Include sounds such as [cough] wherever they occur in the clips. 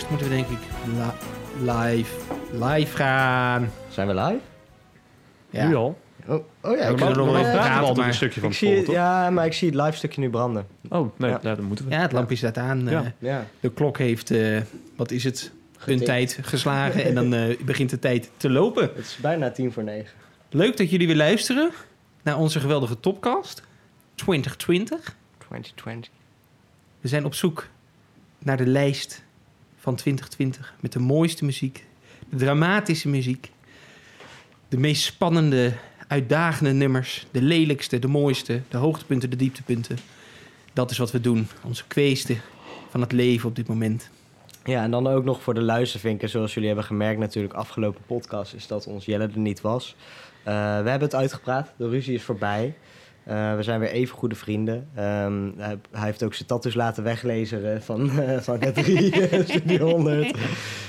Eerst moeten we denk ik live, live gaan. Zijn we live? Ja. Nu al. Oh, oh ja, we ik kunnen kan- nog wel ja, even praten een stukje van ik het zie, toch? Ja, maar ik zie het live stukje nu branden. Oh, nee, Ja. nou, dan moeten we. Ja, het lampje staat aan. eh, Ja. Ja. de klok heeft, eh, wat is het, een Getikt. tijd geslagen. en dan eh, [laughs] begint de tijd te lopen. Het is bijna tien voor negen. Leuk dat jullie weer luisteren naar onze geweldige topcast 2020. 2020. We zijn op zoek naar de lijst van 2020 met de mooiste muziek, de dramatische muziek, de meest spannende, uitdagende nummers, de lelijkste, de mooiste, de hoogtepunten, de dieptepunten. Dat is wat we doen, onze kweesten van het leven op dit moment. Ja, en dan ook nog voor de luistervinken. Zoals jullie hebben gemerkt natuurlijk afgelopen podcast... is dat ons Jelle er niet was. Eh, we hebben het uitgepraat. De ruzie is voorbij. Eh, we zijn weer even goede vrienden. Ehm, hij, hij heeft ook zijn tattoos laten weglezen van, eh van K3 Studio 100.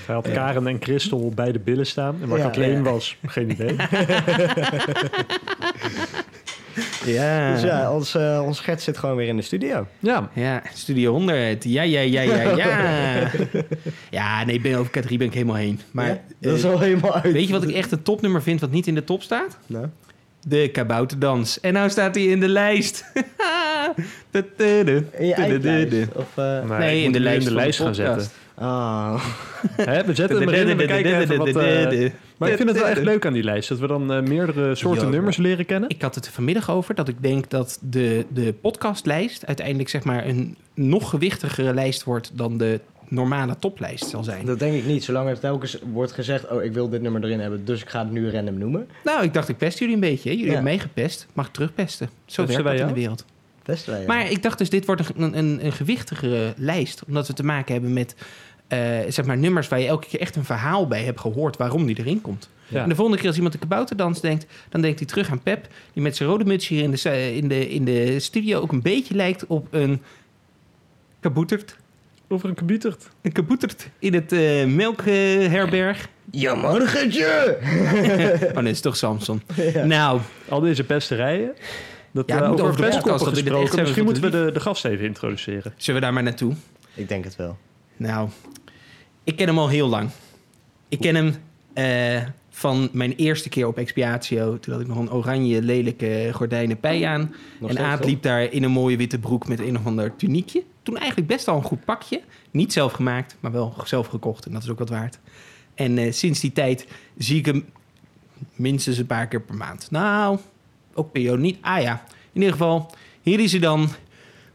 Hij had Karen en Christel bij de billen staan. En waar Ja. Kathleen Ja. was, geen idee. [laughs] Ja, Dus ja, ons, eh, ons Gert zit gewoon weer in de studio. Ja, ja Studio 100. Ja, ja, ja, ja, ja. [laughs] ja, nee, ben, over K3 ben ik helemaal heen. Maar Ja, dat is eh, al helemaal uit. weet je wat ik echt een topnummer vind wat niet in de top staat? Nou? De kabouterdans. En nou staat hij in de lijst. [laughs] Je eigen lijst? Of, eh, Nee, in de lijst in de van lijst de gaan zetten. ah. [laughs] Hè, we zetten hem erin en we kijken even wat... eh, maar ik vind het wel echt leuk aan die lijst. Dat we dan eh, meerdere soorten nummers leren kennen. Ik had het er vanmiddag over dat ik denk dat de, de podcastlijst uiteindelijk zeg maar een nog gewichtigere lijst wordt dan de normale toplijst zal zijn. Dat denk ik niet. Zolang er telkens wordt gezegd... oh, ik wil dit nummer erin hebben, dus ik ga het nu random noemen. Nou, ik dacht ik pest jullie een beetje. hè? Jullie Ja. hebben meegepest. Mag ik terugpesten? Zo Pesten werkt dat in de wereld. Testen wij. ja. Maar ik dacht dus, dit wordt een, een, een gewichtigere lijst. Omdat we te maken hebben met eh, zeg maar nummers waar je elke keer echt een verhaal bij hebt gehoord waarom die erin komt. Ja. En de volgende keer als iemand de kabouterdans denkt, dan denkt hij terug aan Pep, die met zijn rode muts hier in de, in de, in de studio ook een beetje lijkt op een kaboeterd. Over een kabutert. Een kaboeterd in het eh melkherberg. Ja, morgentje! [laughs] oh nee, dat is toch Samson. [laughs] Nou, Al deze pesterijen. Dat, Ja, moet over echt gesproken. Misschien moeten we de de, de gast even introduceren. zullen we daar maar naartoe? Ik denk het wel. Nou, ik ken hem al heel lang. Ik ken hem eh, van mijn eerste keer op Expiatio. Toen had ik nog een oranje lelijke gordijnen pij aan. Nog en Aad liep daar in een mooie witte broek met een of ander tuniekje. Toen eigenlijk best al een goed pakje. Niet zelf gemaakt, maar wel zelf gekocht. En dat is ook wat waard. En eh, sinds die tijd zie ik hem minstens een paar keer per maand. Nou, ook periode niet. Ah ja, in ieder geval, hier is hij dan.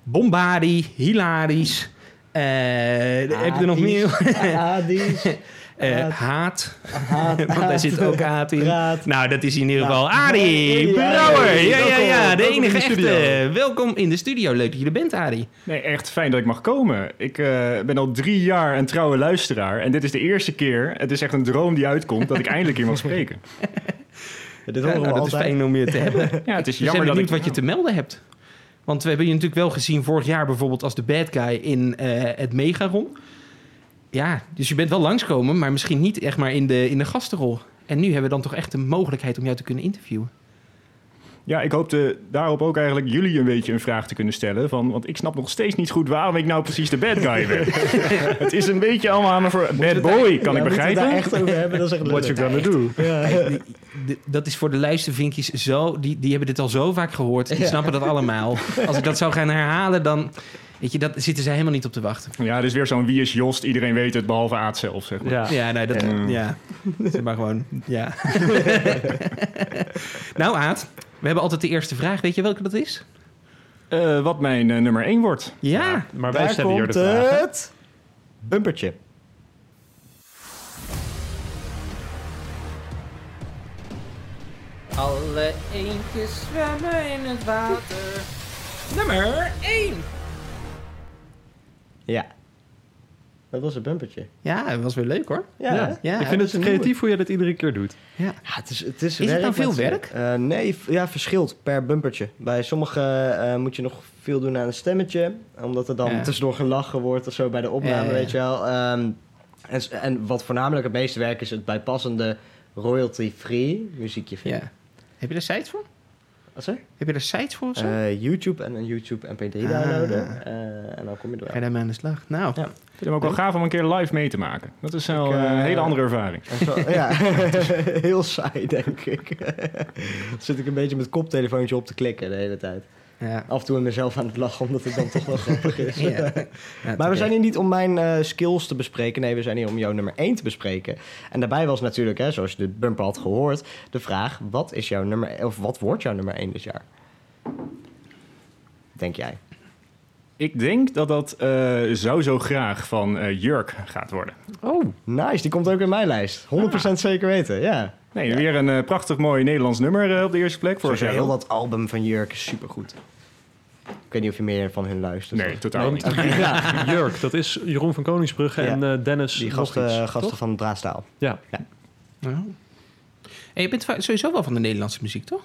Bombardie, hilarisch. Eh, heb je er nog meer? [laughs] Eh, Haat. haat. Haat. [laughs] Want daar zit ook haat in. Praat. Nou, dat is in ieder geval Nou, Arie ja, Brouwer. Ja, ja, ja, de enige echte. Welkom in de studio. Leuk dat je er bent, Arie. Nee, echt fijn dat ik mag komen. Ik eh, ben al drie jaar een trouwe luisteraar. En dit is de eerste keer, het is echt een droom die uitkomt, dat ik eindelijk hier mag [laughs] spreken. Dit Ja, nou, dat is altijd. fijn om je te [laughs] hebben. Ja, het is jammer dat ik... wat je te melden hebt. Want we hebben je natuurlijk wel gezien vorig jaar bijvoorbeeld als de bad guy in eh, het Megaron. Ja, dus je bent wel langskomen, maar misschien niet echt maar in de, in de gastenrol. En nu hebben we dan toch echt de mogelijkheid om jou te kunnen interviewen. Ja, ik hoopte daarop ook eigenlijk jullie een beetje een vraag te kunnen stellen. Van, want ik snap nog steeds niet goed waarom ik nou precies de bad guy ben. [laughs] het is een beetje allemaal aan me voor... Bad boy, kan Ja, ik begrijpen. daar echt over hebben, dat is echt What you gonna do? Ja. Dat is voor de luistervinkjes zo... Die, die hebben dit al zo vaak gehoord. Die Ja. snappen dat allemaal. [laughs] Als ik dat zou gaan herhalen, dan... Weet je, dat zitten zij helemaal niet op te wachten. Ja, dus weer zo'n wie is Jost, iedereen weet het, behalve Aad zelf, zeg maar. Ja. Ja, nee, dat... Ja. Ja, zeg maar gewoon... Ja. [laughs] nou, Aad, hebben altijd de eerste vraag. Weet je welke dat is? Eh, wat mijn eh, nummer 1 wordt. Ja. Maar wij Daar stellen hier de vraag. het bumpertje. Alle eendjes zwemmen in het water. Nummer 1. Ja. Dat was het bumpertje. Ja, dat was weer leuk hoor. Ja, Ja. ik vind het creatief hoe je dat iedere keer doet. Ja. Ja, het is, het is, werk nou veel met- werk? Eh, nee, ja, verschilt per bumpertje. Bij sommige eh, moet je nog veel doen aan een stemmetje. Omdat er dan Ja. tussendoor gelachen wordt of zo bij de opname, Ja, ja, ja. weet je wel. Ehm, en, en wat voornamelijk het meeste werk is het bijpassende royalty-free muziekje vinden. ja. Heb je er site voor? Wat zeg? Heb je er sites voor of zo? Eh, YouTube en een YouTube MP3 Ah. downloaden. Eh, en dan kom je Ga je daarmee aan de slag? Nou, Ja. Ik vind hem ook wel gaaf om een keer live mee te maken. Dat is wel Ik, eh, een hele andere ervaring. Ja, [laughs] heel saai, denk ik. [laughs] Dan zit ik een beetje met koptelefoontje op te klikken de hele tijd. Ja. Af en toe aan mezelf aan het lachen, omdat het dan toch wel grappig is. [laughs] Ja. Ja, Maar we zijn hier niet om mijn eh, skills te bespreken. Nee, we zijn hier om jouw nummer 1 te bespreken. En daarbij was natuurlijk, hè, zoals je de bumper had gehoord, de vraag: wat is jouw nummer, of wat wordt jouw nummer 1 dit jaar? Denk jij? Ik denk dat dat eh, zou zo graag van eh, Jurk gaat worden. Oh, Nice, die komt ook in mijn lijst. 100% zeker weten, ja. Nee, weer een eh, prachtig mooi Nederlands nummer eh, op de eerste plek. Voor heel dat album van Jurk is supergoed. Ik weet niet of je meer van hun luistert. Nee, totaal niet. Ja. [laughs] Jurk, dat is Jeroen van Koningsbrugge Ja. en eh, Dennis Die nog gasten, iets, gasten toch? van Draadstaal. Ja. Ja. En je bent sowieso wel van de Nederlandse muziek, toch?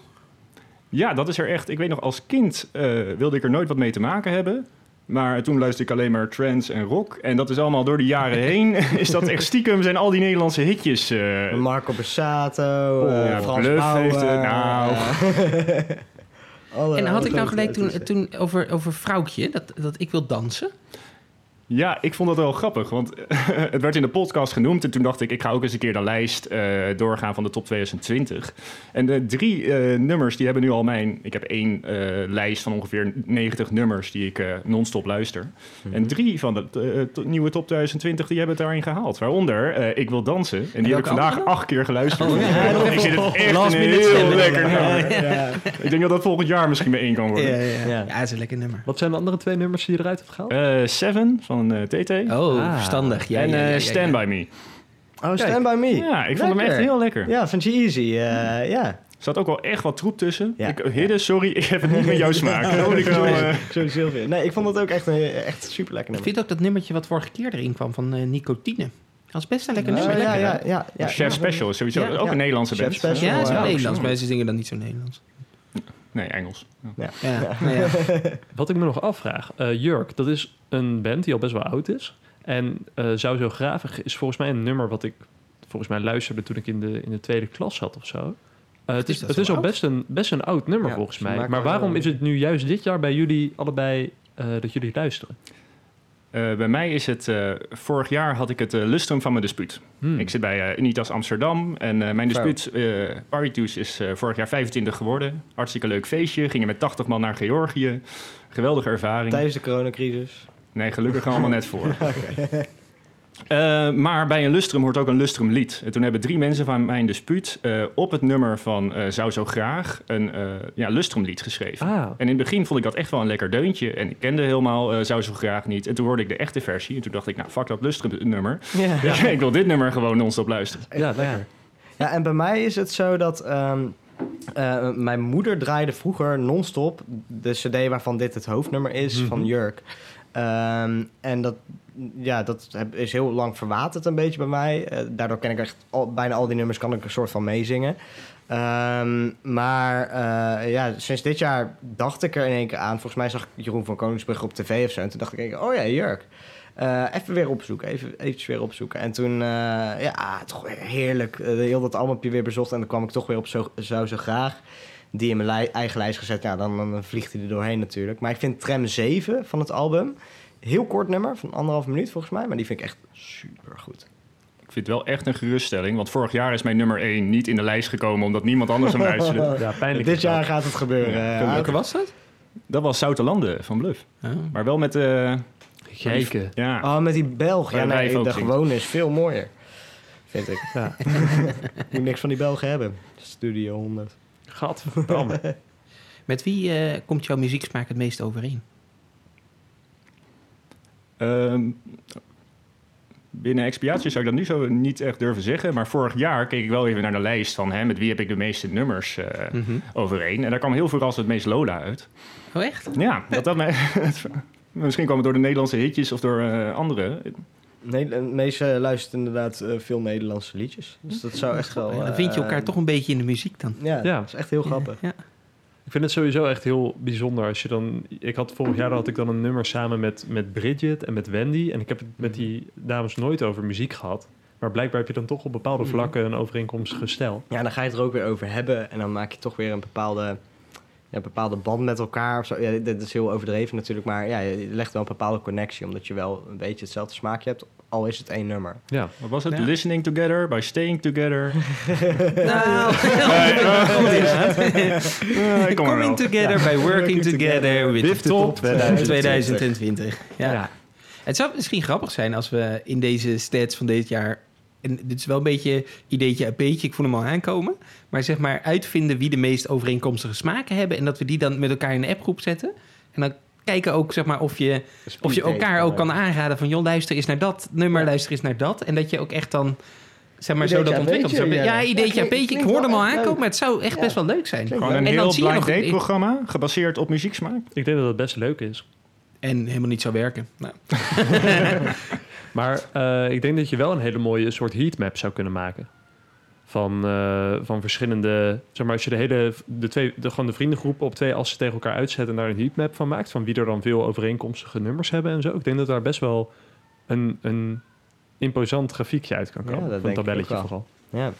Ja, dat is er echt. Ik weet nog, als kind eh, wilde ik er nooit wat mee te maken hebben. Maar toen luisterde ik alleen maar trance en rock. En dat is allemaal door de jaren [laughs] heen. is dat echt stiekem zijn al die Nederlandse hitjes. eh, Marco Borsato, ja, Frans Bluff Bauer. heeft het, nou. [laughs] alle- en had ik nou gelijk toen, toen over, over Vrouwtje, dat, dat ik wil dansen? Ja, ik vond dat wel grappig, want [laughs] het werd in de podcast genoemd. En toen dacht ik, ik ga ook eens een keer de lijst eh, doorgaan van de top 2020. En de drie eh, nummers, die hebben nu al mijn... Ik heb één eh, lijst van ongeveer 90 nummers die ik eh, non-stop luister. Mhm. En drie van de to- nieuwe top 2020, die hebben het daarin gehaald. Waaronder eh, Ik Wil Dansen. En die heb ik vandaag andere? acht keer geluisterd. Oh, ja. ik vind het echt Last een minute heel lekker Ja. nummer. Ja. Ik denk dat dat volgend jaar misschien mee één kan worden. Ja, ja, Ja. dat is een lekker nummer. Wat zijn de andere twee nummers die je eruit hebt gehaald? Eh, Seven van eh, TT. Oh, Ah. verstandig. Ja, en ja, ja, eh, ja, ja. Stand By Me. Oh, Stand By Me. Ja, ik vond hem echt heel lekker. Ja, van G-Eazy. eh, ja. Er zat ook wel echt wat troep tussen. Ja. Ik, Hidde, sorry, ik heb het niet met jouw [laughs] smaak. Dat moet ik wel, eh, Sorry, Sylvia. Nee, ik vond het ook echt, een, echt super lekker Ik nummer. vind ook dat nummertje wat vorige keer erin kwam van eh, Nicotine. Dat is best een lekker Oh, nummer. ja, ja, ja, ja. Chef Special is sowieso Ja, ook ja. een Nederlandse Chef band. Special. Ja, het is wel Ja, Nederlands, ze zingen dan niet zo Nederlands. Nee, Engels. Ja. Ja. Ja, nou ja. [laughs] Wat ik me nog afvraag, eh, Jurk, dat is een band die al best wel oud is. En eh, Zou Zo Gravig is volgens mij een nummer wat ik volgens mij luisterde toen ik in de, in de tweede klas zat of zo. Eh, het Is het zo is al oud? best een, best een oud nummer Ja, volgens mij. Maar waarom is het nu juist dit jaar bij jullie allebei eh, dat jullie luisteren? Eh, bij mij is het... eh, vorig jaar had ik het eh, lustrum van mijn dispuut. Hmm. Ik zit bij Unitas Amsterdam. En mijn dispuut, eh Paritus, is vorig jaar 25 geworden. Hartstikke leuk feestje. Gingen met 80 man naar Georgië. Geweldige ervaring. Tijdens de coronacrisis. Nee, gelukkig allemaal net voor. [laughs] Eh, maar bij een lustrum hoort ook een lustrum lied. En toen hebben drie mensen van mijn dispuut eh, op het nummer van eh, Zou Zo Graag een eh ja, lustrum lied geschreven. Ah, En in het begin vond ik dat echt wel een lekker deuntje. En ik kende helemaal eh, Zou Zo Graag niet. En toen hoorde ik de echte versie. En toen dacht ik, nou, fuck dat lustrum nummer. Ja. [laughs] ik wil dit nummer gewoon non-stop luisteren. ja, lekker. Ja, en bij mij is het zo dat ehm, eh, mijn moeder draaide vroeger non-stop de cd waarvan dit het hoofdnummer is Mhm. van Jurk. Ehm, en dat, ja, dat is heel lang verwaterd een beetje bij mij. Eh, daardoor ken ik echt bijna al die nummers kan ik een soort van meezingen. Ehm, maar eh, ja, sinds dit jaar dacht ik er in één keer aan. Volgens mij zag ik Jeroen van Koningsbrugge op tv of zo. En toen dacht ik, oh ja, Jurk. Eh, even weer opzoeken, even eventjes weer opzoeken. En toen, ja, toch heerlijk. heel dat albumje weer bezocht en dan kwam ik toch weer op zo, Zou Zo Graag. Die in mijn eigen lijst gezet. Ja, dan, dan vliegt hij er doorheen natuurlijk. Maar ik vind Tram 7 van het album, heel kort nummer, van anderhalf minuut volgens mij. Maar die vind ik echt super goed. Ik vind het wel echt een geruststelling. Want vorig jaar is mijn nummer 1 niet in de lijst gekomen... omdat niemand anders hem [laughs] luisterde. Ja, pijnlijk. Dit jaar gaat het gebeuren. Ja, Welke was dat? Dat was Zoutelanden van Bluff. Maar wel met... eh Kijken. ja, Oh, met die Belg. Ja, nee, de zingt. gewone is veel mooier. Vind ik. Ja. [laughs] Moet niks van die Belgen hebben. Studio 100. Gadverdamme. [laughs] Met wie eh, komt jouw muzieksmaak het meest overeen? Ehm, binnen expiatie zou ik dat nu zo niet echt durven zeggen. Maar vorig jaar keek ik wel even naar de lijst van... Hè, met wie heb ik de meeste nummers eh, Mhm. overeen. En daar kwam heel veel als het meest Lola uit. Oh, echt? Ja, dat dat mij... [laughs] Misschien kwam het door de Nederlandse hitjes of door eh, andere. Nee, de meeste luistert inderdaad eh, veel Nederlandse liedjes. Dus dat zou echt wel... Dan vind je elkaar eh, toch een beetje in de muziek dan. Ja, Ja. dat is echt heel grappig. Ja. Ik vind het sowieso echt heel bijzonder als je dan... Ik had vorig jaar had ik dan een nummer samen met, met Bridget en met Wendy. En ik heb het met die dames nooit over muziek gehad. Maar blijkbaar heb je dan toch op bepaalde vlakken een overeenkomst gesteld. Ja, dan ga je het er ook weer over hebben. En dan maak je toch weer een bepaalde ja, bepaalde band met elkaar. Of zo. Ja, dit is heel overdreven natuurlijk, maar ja, je legt wel een bepaalde connectie, omdat je wel een beetje hetzelfde smaakje hebt, al is het één nummer. Ja. Wat was het? Ja. Listening together, by staying together. Nou, coming together by working together with, With the top 2020. 2020. Ja. Ja. Het zou misschien grappig zijn als we in deze stats van dit jaar... En dit is wel een beetje ideetje een beetje, ik voel hem al aankomen. Maar zeg maar uitvinden wie de meest overeenkomstige smaken hebben. En dat we die dan met elkaar in een appgroep zetten. En dan kijken ook zeg maar, of je, of je elkaar ook kan aanraden van... joh, luister eens naar dat nummer, Ja. luister eens naar dat. En dat je ook echt dan zeg maar, zo dat ontwikkelt. ja. ja, ideetje Ja, aan beetje. Ik hoorde hem al aankomen, leuk. maar het zou echt Ja. best wel leuk zijn. Gewoon een En dan heel zie je blind date programma, gebaseerd op muzieksmaak. Ik denk dat het best leuk is. En helemaal niet zou werken. Nou, [laughs] Maar eh, ik denk dat je wel een hele mooie soort heatmap zou kunnen maken. Van, eh, van verschillende... Zeg maar, als je de hele... De twee, de, gewoon de vriendengroepen op twee assen tegen elkaar uitzet... en daar een heatmap van maakt... van wie er dan veel overeenkomstige nummers hebben en zo. Ik denk dat daar best wel een, een imposant grafiekje uit kan Ja, komen. dat van een denk ik tabelletje ook wel. vooral. Ja.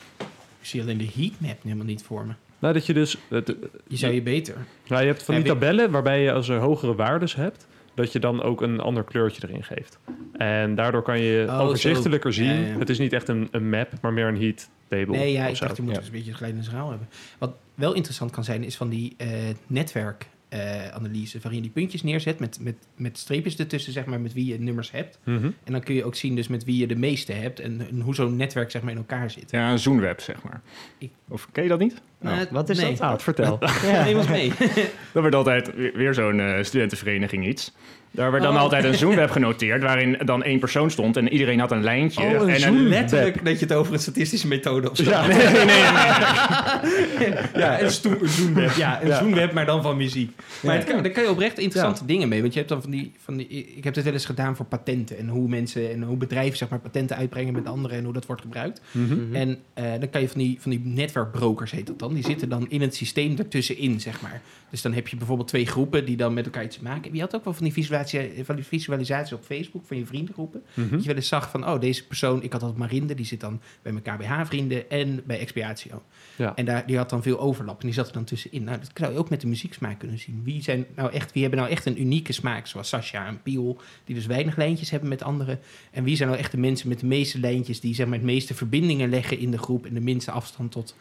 ik zie alleen de heatmap helemaal niet voor me. Nou, dat je dus... Het, Je zou je beter. nou, je hebt van die tabellen waarbij je als er hogere waardes hebt... dat je dan ook een ander kleurtje erin geeft. En daardoor kan je Oh, overzichtelijker zo. zien... Ja, ja. Het is niet echt een, een map, maar meer een heat table. Nee, ja, ik dacht, je moet Ja. dus een beetje een glijdende schaal hebben. Wat wel interessant kan zijn, is van die eh netwerkanalyse... waarin je die puntjes neerzet met, met, met streepjes ertussen, zeg maar, met wie je nummers hebt. Mhm. En dan kun je ook zien dus met wie je de meeste hebt... en, en hoe zo'n netwerk zeg maar in elkaar zit. Ja, een zoonweb, zeg maar. Ik- Of ken je dat niet? Nou, Oh. Wat is nee. dat? Ah, het vertel. [laughs] Ja. Neem ons mee. [laughs] Dat werd altijd weer, zo'n eh, studentenvereniging iets. Daar werd dan Oh. altijd een zoonweb genoteerd, waarin dan één persoon stond en iedereen had een lijntje. Oh, een en. Letterlijk dat je het over een statistische methode of zo. Ja, nee, nee, nee, nee. [laughs] Ja, een, zoenweb. Ja, een Ja. zoenweb, maar dan van muziek. Maar Ja. het kan, daar kan je oprecht interessante dingen mee. Want je hebt dan van die, van die... Ik heb dit wel eens gedaan voor patenten. En hoe mensen en hoe bedrijven zeg maar, patenten uitbrengen met anderen... en hoe dat wordt gebruikt. Mhm. En eh, dan kan je van die, van die netwerkbrokers, heet dat dan... die zitten dan in het systeem ertussenin, zeg maar. Dus dan heb je bijvoorbeeld twee groepen... die dan met elkaar iets maken. Je had ook wel van die visualisatie, van die visualisatie op Facebook... van je vriendengroepen. Mhm. Dat je wel eens zag van, oh, deze persoon, ik had altijd Marinde, die zit dan bij mijn KBH-vrienden en bij Expiatio. Ja. En daar, die had dan veel overlap en die zat er dan tussenin. Nou, dat zou je ook met de muzieksmaak kunnen zien. Wie, zijn nou echt, wie hebben nou echt een unieke smaak, zoals Sascha en Piel, die dus weinig lijntjes hebben met anderen. En wie zijn nou echt de mensen met de meeste lijntjes, die zeg maar het meeste verbindingen leggen in de groep en de minste afstand tot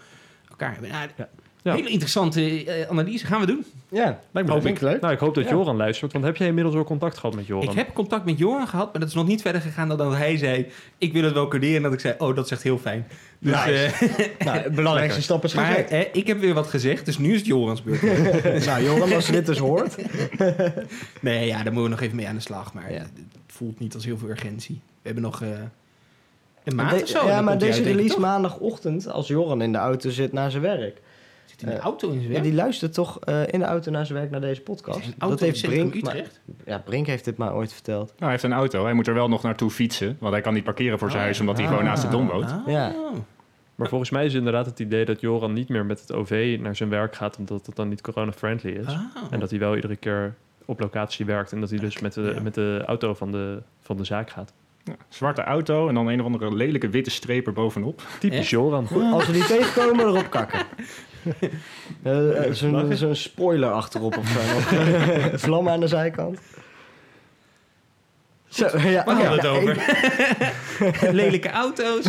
elkaar hebben. Nou, Ja. Ja. Hele interessante eh, analyse, gaan we doen. Ja, Lijkt me hoop leuk. ik leuk. Nou, ik hoop dat Ja. Joran luistert. Want heb jij inmiddels wel contact gehad met Joran? Ik heb contact met Joran gehad, maar dat is nog niet verder gegaan dan dat hij zei, ik wil het wel coderen. En dat ik zei, oh, dat is echt heel fijn. Dus, Nice. eh, [laughs] Nou, de [laughs] belangrijkste stap is Maar gezet. hè, ik heb weer wat gezegd, dus nu is het Jorans beurt. [laughs] nou, Joran, als je dit dus hoort. nee, ja, daar moeten we nog even mee aan de slag. Maar Ja. het voelt niet als heel veel urgentie. We hebben nog eh, een maand De- of zo. en ja, maar deze release toch? maandagochtend, als Joran in de auto zit naar zijn werk. Zit in de eh, auto in zijn Ja, werk? die luistert toch eh, in de auto naar zijn werk naar deze podcast. Auto dat heeft Brink, maar, Utrecht? ja, Brink heeft dit maar ooit verteld. Nou, hij heeft een auto. Hij moet er wel nog naartoe fietsen. Want hij kan niet parkeren voor zijn Oh, huis, omdat hij ah. gewoon naast de dom woont. Ah. Ja. Maar volgens mij is inderdaad het idee dat Joran niet meer met het OV naar zijn werk gaat, omdat het dan niet corona-friendly is. Ah. En dat hij wel iedere keer op locatie werkt en dat hij dus met de, Ja. met de auto van de, van de zaak gaat. Ja, zwarte auto en dan een of andere lelijke witte streep er bovenop. Typisch? Joran. Als we die tegenkomen, erop kakken. [laughs] Eh, eh, Zo'n zo'n spoiler achterop of zo. [laughs] Vlammen aan de zijkant. Zo, ja, Waar hadden we ja, het over? [laughs] Lelijke auto's.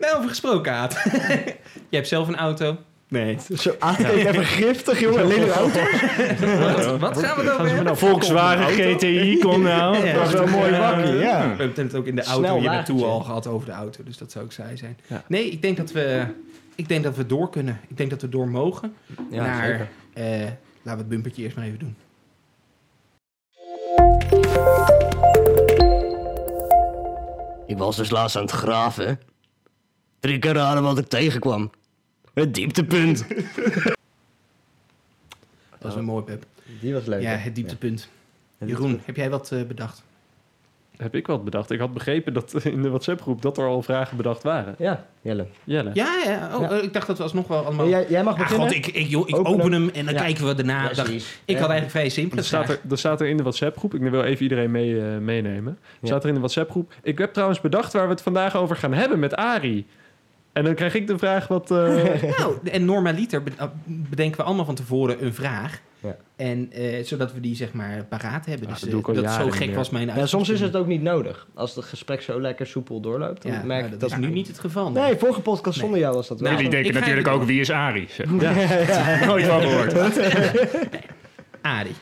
Nou, over gesproken, Aad. Jij hebt zelf een auto. Nee. ik- Zo aankijken, even giftig, jongen. Lelijke auto. Wat, wat gaan we dan weer? nou Volkswagen GTI, kom nou. Ja, Dat is wel een mooi bakje, ja. We hebben het ook in de auto Snel hier naartoe al gehad over de auto. Dus dat zou ik saai zijn. Ja. Nee, ik denk dat we... Ik denk dat we door kunnen. Ik denk dat we door mogen. Ja, naar... zeker. eh, laten we het bumpertje eerst maar even doen. Ik was dus laatst aan het graven. Drie keer raden wat ik tegenkwam. Het dieptepunt. Dat is een mooi, Pep. Die was leuk. Ja, het dieptepunt. Ja. Jeroen, heb jij wat eh, bedacht? Heb ik wat bedacht. Ik had begrepen dat [laughs] in de WhatsApp-groep dat er al vragen bedacht waren. Ja, Jelle. Jelle. Ja, ja. Oh, Ja. eh, ik dacht dat we alsnog wel allemaal... Jij, jij mag Ah, beginnen. god, ik, ik, joh, ik open hem en dan Ja. kijken we daarna. Dacht- ik Ja. had eigenlijk vrij simpel. Er staat, er, er staat er in de WhatsApp-groep, ik wil even iedereen mee, eh, meenemen. Er Ja. staat er in de WhatsApp-groep. Ik heb trouwens bedacht waar we het vandaag over gaan hebben met Ari. En dan krijg ik de vraag wat... eh, [laughs] Nou, en normaliter be- bedenken we allemaal van tevoren een vraag. Ja. En eh, zodat we die zeg maar paraat hebben. Ja, dus dat eh, doe ik al dat jaren zo gek meer. was mijn Ja, soms is het ook niet nodig. Als het gesprek zo lekker soepel doorloopt, dan Ja, merk nou, dat dat... is nu niet het geval. Nee, vorige podcast Nee. zonder jou was dat wel. Nou, Jullie denken ik ga natuurlijk ook, wie is Arie? Zeg. [laughs] ja. Nooit van gehoord. [laughs] Arie.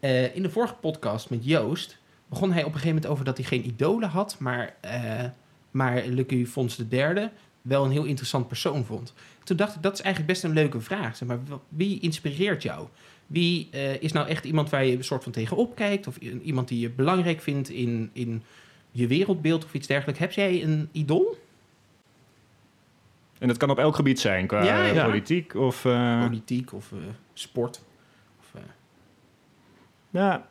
Eh, in de vorige podcast met Joost begon hij op een gegeven moment over dat hij geen idolen had, maar, eh maar Lucky Fons de derde wel een heel interessant persoon vond. Toen dacht ik, dat is eigenlijk best een leuke vraag. Zeg maar, wie inspireert jou? Wie eh, is nou echt iemand waar je een soort van tegenop kijkt? Of iemand die je belangrijk vindt in, in je wereldbeeld of iets dergelijks? Heb jij een idool? En dat kan op elk gebied zijn, qua Ja, ja. politiek of... eh, Politiek of eh, sport? Of, Ja,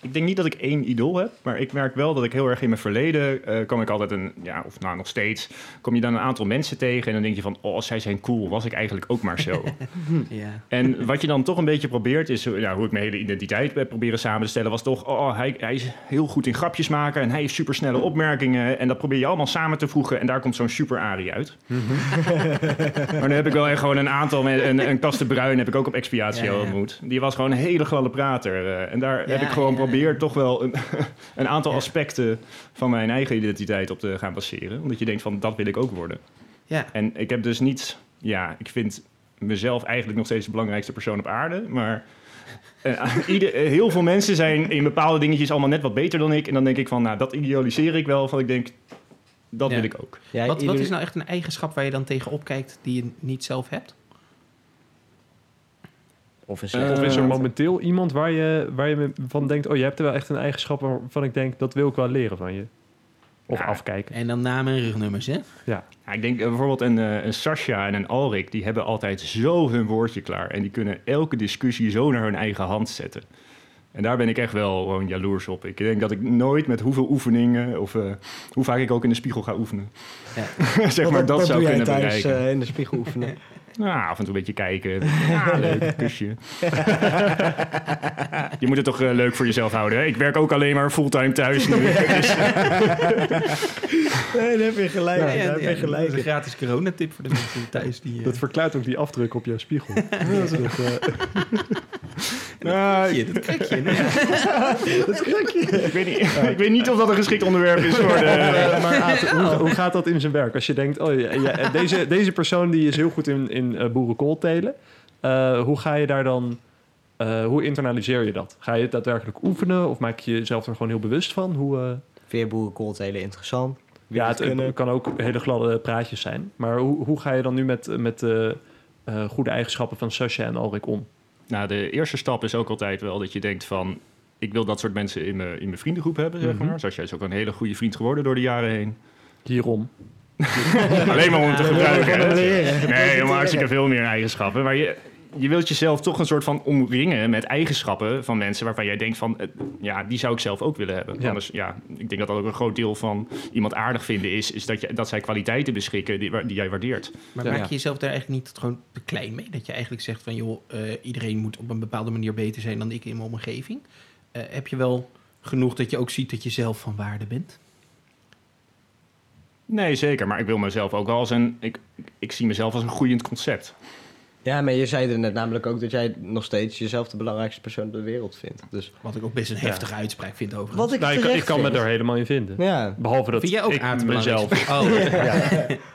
ik denk niet dat ik één idool heb, maar ik merk wel dat ik heel erg in mijn verleden eh kwam ik altijd een, ja, of nou nog steeds, kom je dan een aantal mensen tegen en dan denk je van, oh, zij zijn cool, was ik eigenlijk ook maar zo. [laughs] ja. en wat je dan toch een beetje probeert, is ja, hoe ik mijn hele identiteit heb proberen samen te stellen, was toch, oh, hij, hij is heel goed in grapjes maken en hij heeft supersnelle opmerkingen en dat probeer je allemaal samen te voegen en daar komt zo'n super Arie uit. [laughs] maar dan heb ik wel echt gewoon een aantal, met een, een Kaste Bruin heb ik ook op expiatie Ja, ja. ontmoet. Die was gewoon een hele gladde prater eh, en daar heb ik gewoon probeerd toch wel een, [laughs] een aantal Ja. aspecten van mijn eigen identiteit op te gaan baseren. Omdat je denkt van, dat wil ik ook worden. ja. En ik heb dus niet, ja, ik vind mezelf eigenlijk nog steeds de belangrijkste persoon op aarde. Maar eh, [laughs] ieder, eh, heel veel mensen zijn in bepaalde dingetjes allemaal net wat beter dan ik. En dan denk ik van, nou, dat idealiseer ik wel. Van ik denk, dat Ja. wil ik ook. Ja, Wat, wat is nou echt een eigenschap waar je dan tegenop kijkt die je niet zelf hebt? Of een Eh, Of is er Eh, momenteel iemand waar je, waar je van denkt... oh, je hebt er wel echt een eigenschap waarvan ik denk... dat wil ik wel leren van je. Of Ja. afkijken. En dan namen en rugnummers, hè? Ja, ik denk eh, bijvoorbeeld een, eh, een Sascha en een Alrik, die hebben altijd zo hun woordje klaar. En die kunnen elke discussie zo naar hun eigen hand zetten. En daar ben ik echt wel gewoon jaloers op. Ik denk dat ik nooit met hoeveel oefeningen, of eh, hoe vaak ik ook in de spiegel ga oefenen, Ja. [laughs] zeg maar, dat zou doe jij kunnen thuis bereiken. eh, in de spiegel oefenen? [laughs] Nou, af en toe een beetje kijken. Ja, [laughs] leuk, kusje. [laughs] je moet het toch eh, leuk voor jezelf houden. Hè? Ik werk ook alleen maar fulltime thuis nu. Dus, [laughs] nee, daar heb je gelijk. Ja, daar ja, heb je ja, dat gelijk. is een gratis coronatip voor de mensen thuis. Die, eh, Dat verklaart ook die afdruk op jouw spiegel. Dat is toch, eh, nou, Ja, dat krekje. nee. [laughs] ik, weet niet, ik weet niet of dat een geschikt onderwerp is voor de... Maar Aad, hoe, hoe gaat dat in zijn werk? Als je denkt, oh, ja, ja, deze, deze persoon die is heel goed in, in eh, boerenkool telen. Eh, hoe ga je daar dan... eh, hoe internaliseer je dat? Ga je het daadwerkelijk oefenen? Of maak je jezelf er gewoon heel bewust van? Hoe, eh, Vind je boerenkool heel interessant? Ja, het kan ook hele gladde praatjes zijn. Maar hoe, hoe ga je dan nu met, met de eh, goede eigenschappen van Sascha en Alrik om? Nou, de eerste stap is ook altijd wel dat je denkt van... ik wil dat soort mensen in mijn, in mijn vriendengroep hebben, zeg Mhm. maar. Zoals jij is ook een hele goede vriend geworden door de jaren heen. Hierom. [laughs] Alleen maar om te gebruiken. Nee, helemaal hartstikke veel meer eigenschappen. Maar je, je wilt jezelf toch een soort van omringen met eigenschappen van mensen... waarvan jij denkt van, eh, ja, die zou ik zelf ook willen hebben. Ja. Anders, ja, ik denk dat dat ook een groot deel van iemand aardig vinden is... is dat, je, dat zij kwaliteiten beschikken die, die jij waardeert. Maar Ja. maak je jezelf daar eigenlijk niet gewoon te klein mee? Dat je eigenlijk zegt van, joh, eh, iedereen moet op een bepaalde manier beter zijn dan ik in mijn omgeving. Eh, heb je wel genoeg dat je ook ziet dat je zelf van waarde bent? Nee, zeker. Maar ik wil mezelf ook wel als een... Ik, ik zie mezelf als een groeiend concept. Ja, maar je zei er net namelijk ook dat jij nog steeds jezelf de belangrijkste persoon op de wereld vindt. Dus Wat ik ook best een Ja. heftige uitspraak vind overigens. wat ik Nou, ik, ik kan me er helemaal in vinden. Ja. Behalve dat Vind jij ook ik Aad de mezelf... Oh. [laughs]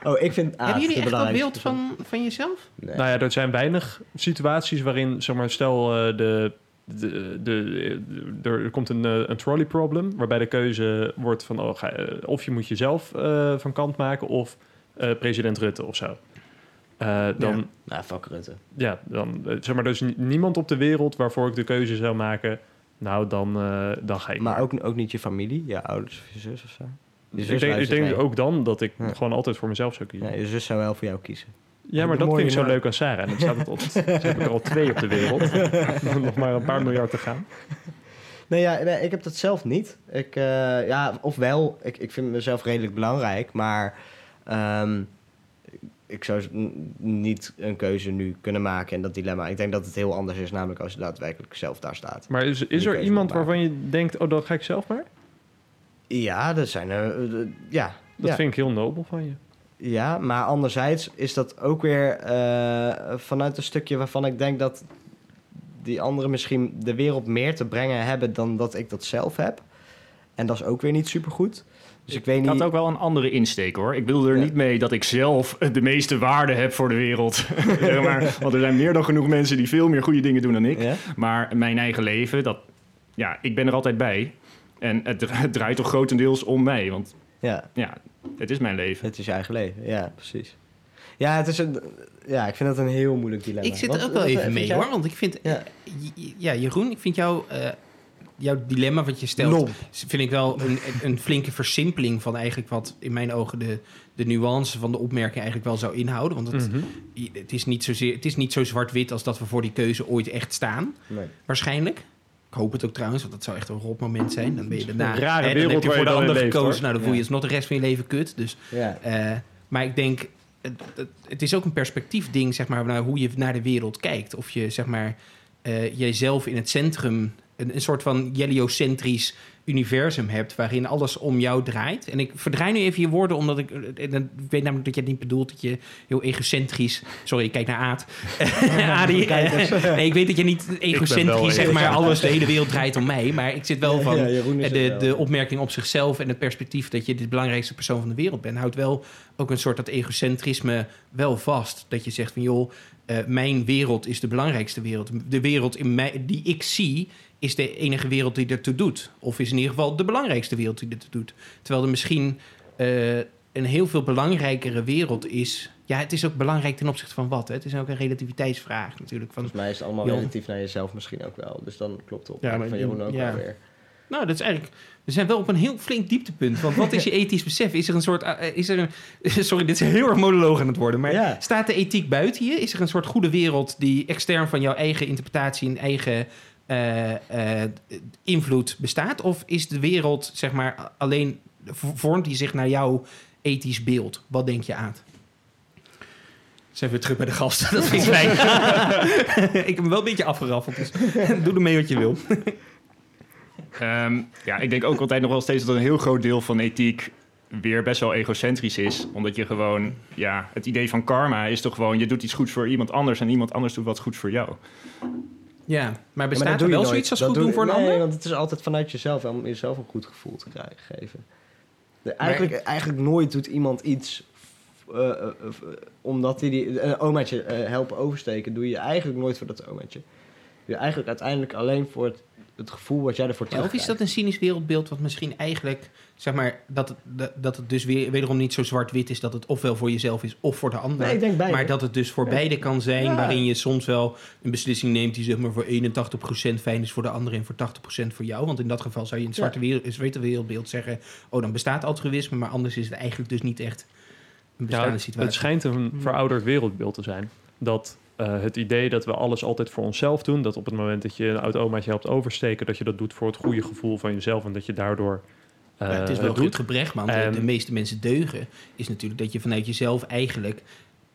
[laughs] Oh, ik vind Aad Hebben jullie echt dat belangrijkste beeld van, van jezelf? Nee. Nou ja, er zijn weinig situaties waarin, zeg maar, stel eh, de, de, de, de- er komt een, eh, een trolley problem, waarbij de keuze wordt van oh, ga, eh, of je moet jezelf eh, van kant maken of eh, president Rutte of zo. Eh, dan, ja. Nou, fuck Rutte. dan eh, zeg maar, ni- niemand op de wereld waarvoor ik de keuze zou maken. Nou, dan, eh, dan ga ik. Maar ook, ook niet je familie, je ouders of je zus of zo? Je ik denk, ik denk mee. ook dan dat ik Ja. gewoon altijd voor mezelf zou kiezen. Ja, je zus zou wel voor jou kiezen. Ja, maar dat vind ik zo leuk aan Sarah. En dan staat het op. Ze heb ik er al [laughs] twee op de wereld. [laughs] Nog maar een paar miljard te gaan. Nee, ja, nee, ik heb dat zelf niet. Ik, eh, ja, ofwel, ik, ik vind mezelf redelijk belangrijk, maar ehm, ik zou niet een keuze nu kunnen maken in dat dilemma. Ik denk dat het heel anders is, namelijk als je daadwerkelijk zelf daar staat. Maar is, is er iemand waarvan je denkt, oh, dan ga ik zelf maar? Ja, dat zijn er. eh, ja, Dat ja. vind ik heel nobel van je. Ja, maar anderzijds is dat ook weer eh, vanuit een stukje waarvan ik denk dat die anderen misschien de wereld meer te brengen hebben dan dat ik dat zelf heb. En dat is ook weer niet supergoed. Dus ik weet Ik niet. had ook wel een andere insteek hoor. Ik bedoel er Ja. niet mee dat ik zelf de meeste waarde heb voor de wereld. [laughs] Maar, want er zijn meer dan genoeg mensen die veel meer goede dingen doen dan ik. Ja? Maar mijn eigen leven, dat, ja, ik ben er altijd bij. En het, het draait toch grotendeels om mij. Want ja, ja, het is mijn leven. het is je eigen leven. Ja, precies. Ja, het is een, ja, ik vind dat een heel moeilijk dilemma. Ik zit er ook wel even mee hoor. Want ik vind, Ja. ja, ja Jeroen, ik vind jou, eh, jouw dilemma wat je stelt, Lomp. vind ik wel een, een flinke versimpeling van eigenlijk wat in mijn ogen de, de nuance van de opmerking eigenlijk wel zou inhouden. Want het, Mhm. het, is, niet zozeer, het is niet zo zwart-wit als dat we voor die keuze ooit echt staan, Nee. waarschijnlijk. Ik hoop het ook trouwens, want dat zou echt een rot moment zijn. Dan ben je daarna... Een rare hè, dan wereld heb je voor de ander gekozen. hoor. Nou, dan voel je Ja. je nog de rest van je leven kut. Dus Ja. eh, maar ik denk, het, het, het is ook een perspectiefding, zeg maar, naar hoe je naar de wereld kijkt. Of je, zeg maar, eh jezelf in het centrum, een, een soort van heliocentrisch universum hebt, waarin alles om jou draait. En ik verdraai nu even je woorden, omdat ik, eh, ik weet namelijk dat je het niet bedoelt, dat je heel egocentrisch, sorry, ik kijk naar Aad. [laughs] [laughs] Adi, [laughs] nee, ik weet dat je niet egocentrisch, zeg maar, alles, de hele wereld draait om mij, maar ik zit wel van, Ja, de, wel. de opmerking op zichzelf en het perspectief dat je de belangrijkste persoon van de wereld bent, houdt wel ook een soort dat egocentrisme wel vast. Dat je zegt van joh, eh, mijn wereld is de belangrijkste wereld. De wereld in mij, die ik zie, is de enige wereld die ertoe doet. Of is in ieder geval de belangrijkste wereld die ertoe doet. Terwijl er misschien eh, een heel veel belangrijkere wereld is. Ja, het is ook belangrijk ten opzichte van wat. Hè? Het is ook een relativiteitsvraag natuurlijk. Van, Volgens mij is het allemaal relatief naar jezelf misschien ook wel. Dus dan klopt het op. Ja, maar van Jeroen ook ja. wel weer. Nou, dat is eigenlijk. We zijn wel op een heel flink dieptepunt. Want wat is je [laughs] ethisch besef? Is er een soort. eh, is er een, [laughs] sorry, dit is heel erg monoloog aan het worden. Maar Ja. staat de ethiek buiten je? Is er een soort goede wereld die extern van jouw eigen interpretatie en eigen eh, eh, invloed bestaat? Of is de wereld, zeg maar, alleen. vormt die zich naar jouw ethisch beeld? Wat denk je aan? Zijn we weer terug bij de gasten? [laughs] Dat vind ik fijn. ik heb hem wel een beetje afgeraffeld. Dus doe ermee wat je wil. Ehm, ja, ik denk ook altijd nog wel steeds dat een heel groot deel van ethiek weer best wel egocentrisch is. Omdat je gewoon, ja, het idee van karma is toch gewoon, je doet iets goeds voor iemand anders en iemand anders doet wat goed voor jou. Ja, maar bestaat er je wel nooit. zoiets als Dat goed doe- doen voor een nee, ander? want het is altijd vanuit jezelf om jezelf een goed gevoel te krijgen, geven. De- eigenlijk, eigenlijk nooit doet iemand iets eh, eh, eh, omdat hij die, een omaatje eh, helpen oversteken. Doe je eigenlijk nooit voor dat omaatje. Je eigenlijk uiteindelijk alleen voor het, het gevoel wat jij ervoor Ja, of is dat een cynisch wereldbeeld wat misschien eigenlijk, zeg maar, dat het, dat, dat het dus weer, wederom niet zo zwart-wit is dat het ofwel voor jezelf is of voor de ander. Nee, ik denk beide. maar dat het dus voor Ja. beide kan zijn, Ja. waarin je soms wel een beslissing neemt die zeg maar voor 81% fijn is voor de ander en voor 80% voor jou. Want in dat geval zou je in het Ja. zwarte wereld, het zwarte wereldbeeld zeggen, oh dan bestaat altruïsme, maar anders is het eigenlijk dus niet echt een Ja, bestaande het, situatie. het schijnt een verouderd wereldbeeld te zijn. Dat eh, het idee dat we alles altijd voor onszelf doen, dat op het moment dat je een oud omaatje helpt oversteken, dat je dat doet voor het goede gevoel van jezelf en dat je daardoor eh, Ja, het is wel het het doet. gebrek, man. De, En- de meeste mensen deugen. Is natuurlijk dat je vanuit jezelf eigenlijk...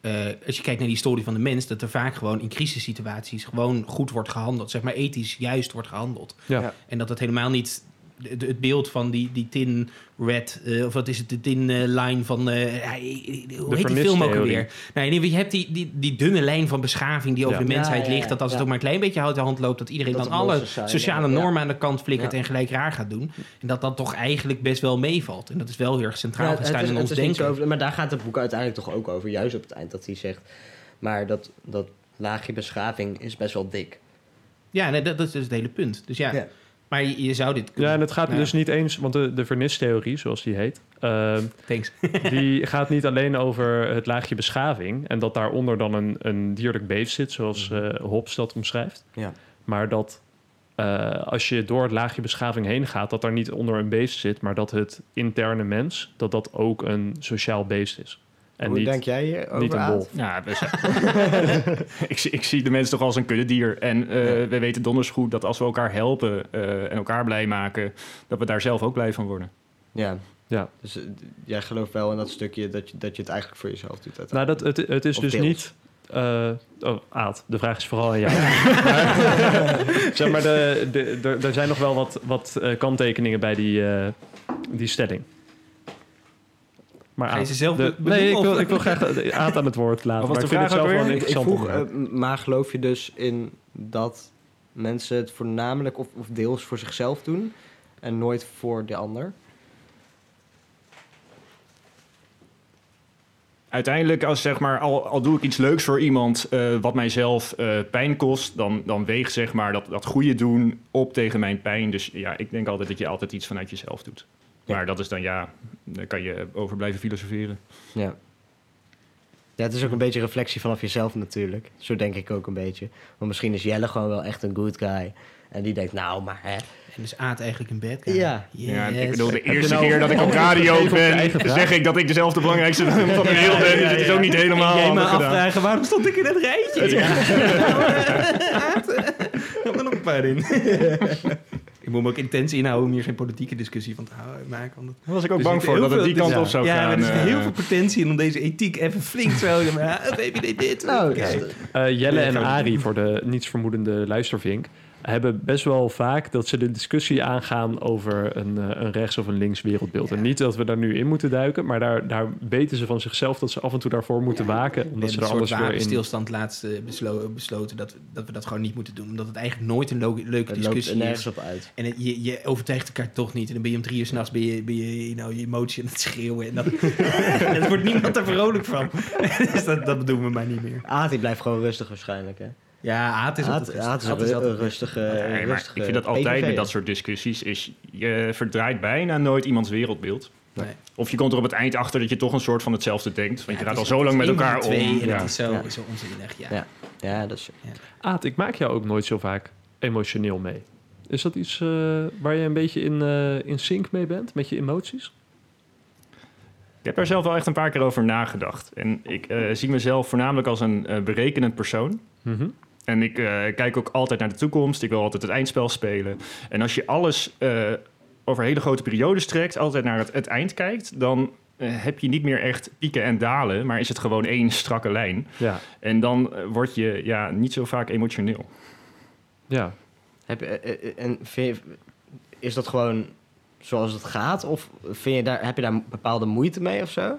eh, als je kijkt naar die historie van de mens... dat er vaak gewoon in crisissituaties... gewoon goed wordt gehandeld. Zeg maar ethisch juist wordt gehandeld. Ja. Ja. En dat het helemaal niet... Het beeld van die, die tin red... eh, of wat is het? De tin eh, line van... eh, ja, hoe heet die film ook alweer? Nou, nee, je hebt die, die, die dunne lijn van beschaving... die over Ja. de mensheid Ja, ja, ja, ligt. Dat als het ook maar een klein beetje uit de hand loopt... dat iedereen Dat dan alle sociale ja. normen aan de kant flikkert... Ja. en gelijk raar gaat doen. En dat dat toch eigenlijk best wel meevalt. En dat is wel heel erg centraal Ja, gaan het staan is- in ons denken. over- maar daar gaat het boek uiteindelijk toch ook over. Juist op het eind dat hij zegt... Maar dat, dat laagje beschaving is best wel dik. Ja, nee, dat, dat is dus het hele punt. Dus ja, Ja. Maar je, je zou dit Ja, en het gaat Nou dus niet eens, want de, de vernistheorie, zoals die heet, ehm, Thanks. [laughs] die [laughs] gaat niet alleen over het laagje beschaving en dat daaronder dan een, een dierlijk beest zit, zoals eh Hobbes dat omschrijft. Ja. Maar dat eh, als je door het laagje beschaving heen gaat, dat daar niet onder een beest zit, maar dat het interne mens, dat dat ook een sociaal beest is. En Hoe niet, denk jij hierover, niet een Aad? wolf. Ja, we zijn- [laughs] ik, zie- ik zie de mensen toch als een kuddedier. En eh, we weten donders goed dat als we elkaar helpen eh, en elkaar blij maken, dat we daar zelf ook blij van worden. Ja. Ja. Dus eh, jij gelooft wel in dat stukje dat je, dat je het eigenlijk voor jezelf doet. Nou, dat, het, het is Of dus deels. niet. eh, oh, Aad, de vraag is vooral aan jou. [laughs] [laughs] Zeg maar, de, de, de- er zijn nog wel wat, wat kanttekeningen bij die, eh, die stelling. Maar Ga je Aad, ze zelf de- nee, ik wil, ik wil graag Aad aan het woord laten. Maar ik vind het zelf wel een ik interessant vroeg, eh, maar geloof je dus in dat mensen het voornamelijk of, of deels voor zichzelf doen en nooit voor de ander? Uiteindelijk, als zeg maar, al, al doe ik iets leuks voor iemand eh, wat mijzelf eh, pijn kost, dan, dan weegt zeg maar dat, dat goede doen op tegen mijn pijn. Dus ja, ik denk altijd dat je altijd iets vanuit jezelf doet. Maar dat is dan ja, daar kan je over blijven filosoferen. Ja. Ja, het is ook een beetje reflectie vanaf jezelf natuurlijk. Zo denk ik ook een beetje. Want misschien is Jelle gewoon wel echt een good guy. En die denkt, nou, maar hè. En is Aad eigenlijk een bad guy? Ja. Ja, ik Yes. bedoel, de eerste nou keer dat ik op [laughs] radio ben, zeg ik dat ik dezelfde belangrijkste [laughs] van de wereld ben. Dus het is ook niet helemaal En jij me afvragen, waarom stond ik in het rijtje? Ja. [laughs] Aad, er nog een paar in. Ik moet me ook intens inhouden om hier geen politieke discussie van te houden, maken. Want Daar was ik ook Dus bang voor dat het die kant op zou ja, gaan. maar er zit eh. heel veel potentie in om deze ethiek even flink zo... Ja, maar, VVD dit. Nou, Oké. Eh, Jelle en Arie, voor de nietsvermoedende luistervink, hebben best wel vaak dat ze de discussie aangaan over een, eh, een rechts- of een links wereldbeeld. Ja. En niet dat we daar nu in moeten duiken, maar daar, daar weten ze van zichzelf dat ze af en toe daarvoor moeten waken. We Omdat ze er anders weer in... wapenstilstand laatst eh, beslo- besloten dat we, dat we dat gewoon niet moeten doen. Omdat het eigenlijk nooit een leuke Het loopt discussie er nergens is. op uit. En het- je, je overtuigt elkaar toch niet. En dan ben je om drie uur s'nachts ben je, ben je, nou, je emotie aan het schreeuwen. En, dat, [laughs] en wordt niemand er vrolijk van. [laughs] dus dat, dat doen we maar niet meer. Aad, die blijft gewoon rustig waarschijnlijk, hè? Ja, Aad is altijd is een altijd rustige, Nee, maar rustige ik vind dat altijd PVV. met dat soort discussies is je verdraait bijna nooit iemands wereldbeeld. Nee. Of je komt er op het eind achter dat je toch een soort van hetzelfde denkt. Want Ja, je gaat al zo lang met elkaar om. En Ja. het is zo, Ja. zo onzinnig, ja. Ja. Ja, dat is... Aad, ik maak jou ook nooit zo vaak emotioneel mee. Is dat iets eh, waar je een beetje in, eh, in sync mee bent, met je emoties? Ik heb er zelf wel echt een paar keer over nagedacht. En ik eh, zie mezelf voornamelijk als een eh, berekenend persoon. Mhm. En ik eh, kijk ook altijd naar de toekomst. Ik wil altijd het eindspel spelen. En als je alles eh, over hele grote periodes trekt, altijd naar het, het eind kijkt, dan eh, heb je niet meer echt pieken en dalen, maar is het gewoon één strakke lijn. Ja, En dan word je ja, niet zo vaak emotioneel. ja. Heb, je- en vind je- is dat gewoon zoals het gaat? Of vind je daar, heb je daar bepaalde moeite mee of zo?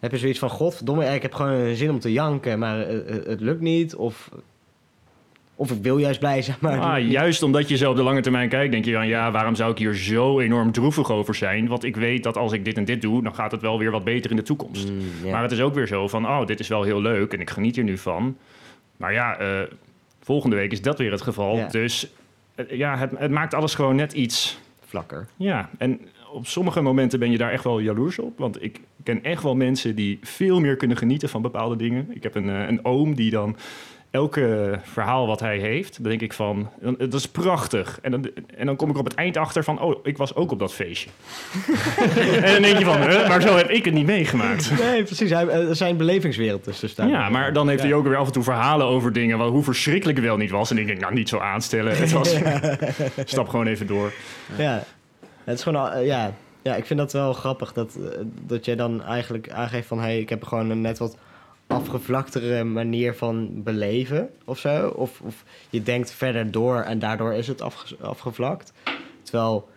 Heb je zoiets van, godverdomme, ik heb gewoon zin om te janken, maar het lukt niet? Of, of ik wil juist blij zijn, maar... Ah, juist omdat je zo op de lange termijn kijkt, denk je dan, ja, waarom zou ik hier zo enorm droevig over zijn? Want ik weet dat als ik dit en dit doe, dan gaat het wel weer wat beter in de toekomst. Mm. Maar het is ook weer zo van, oh, dit is wel heel leuk en ik geniet hier nu van. Maar ja, eh, volgende week is dat weer het geval. Dus eh, ja, het, het maakt alles gewoon net iets. Vlakker. Ja, en op sommige momenten ben je daar echt wel jaloers op. Want ik ken echt wel mensen die veel meer kunnen genieten van bepaalde dingen. Ik heb een, eh, een oom die dan elke verhaal wat hij heeft, dan denk ik van, dat is prachtig. En dan, en dan kom ik op het eind achter van, oh, ik was ook op dat feestje. [laughs] en dan denk je van, huh, maar zo heb ik het niet meegemaakt. Nee, precies. Hij, er zijn belevingswereld tussen staan. Ja, maar dan heeft hij ook weer af en toe verhalen over dingen, wel, hoe verschrikkelijk het wel niet was. En ik denk, nou, niet zo aanstellen. Het was, [laughs] [laughs] stap gewoon even door. Ja, het is gewoon... al- eh, ja. ja, ik vind dat wel grappig dat, eh, dat jij dan eigenlijk aangeeft van... hey, ik heb gewoon net wat afgevlaktere manier van beleven of zo. Of, of je denkt verder door en daardoor is het afge- afgevlakt. Terwijl,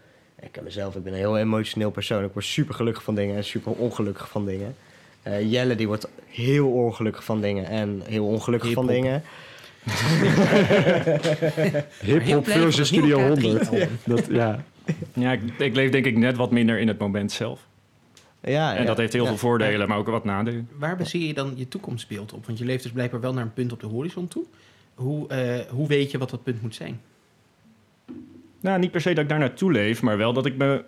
ik ken mezelf, ik ben een heel emotioneel persoon. Ik word super gelukkig van dingen en super ongelukkig van dingen. Eh, Jelle die wordt heel ongelukkig van dingen en heel ongelukkig van dingen. [laughs] Hip-hop versus Studio nieuwe 100. K3-album. Dat, ja. Ja, ik, ik leef denk ik net wat minder in het moment zelf. Ja, En ja, dat heeft heel ja. veel voordelen, maar ook wat nadelen. Waar baseer je dan je toekomstbeeld op? Want je leeft dus blijkbaar wel naar een punt op de horizon toe. Hoe, eh, hoe weet je wat dat punt moet zijn? Nou, niet per se dat ik daar naartoe leef, maar wel dat ik me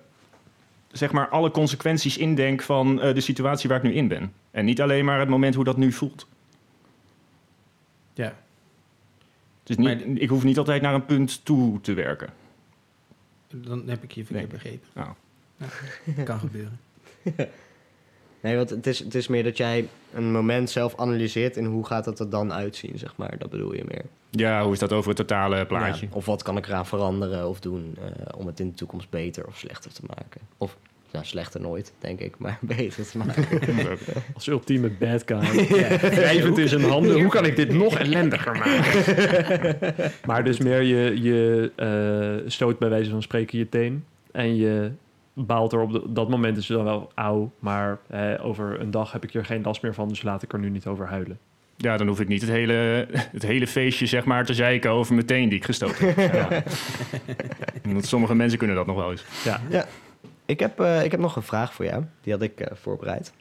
zeg maar alle consequenties indenk van eh, de situatie waar ik nu in ben. En niet alleen maar het moment hoe dat nu voelt. Ja. Dus niet, Maar- ik hoef niet altijd naar een punt toe te werken. Dan heb ik je verkeerd Nee. begrepen. Nou. Kan gebeuren. [laughs] Nee, want het is, het is meer dat jij een moment zelf analyseert en hoe gaat het er dan uitzien, zeg maar. Dat bedoel je meer. Ja, hoe is dat over het totale plaatje? Ja, of wat kan ik eraan veranderen of doen eh, om het in de toekomst beter of slechter te maken. Of, nou, slechter nooit, denk ik, maar [laughs] beter te maken. [laughs] Als ultieme bad guy. Wrijvend in zijn handen. Hoe kan ik dit nog ellendiger maken? maar dus meer je, je eh, stoot bij wijze van spreken je teen. En je baalt er op de- dat moment is het dan wel auw. Maar eh, over een dag heb ik er geen last meer van. Dus laat ik er nu niet over huilen. Ja, dan hoef ik niet het hele, het hele feestje zeg maar, te zeiken over mijn teen die ik gestoten heb. Ja. [laughs] Want sommige mensen kunnen dat nog wel eens. ja. Ik heb, eh, ik heb nog een vraag voor jou. Die had ik eh, voorbereid.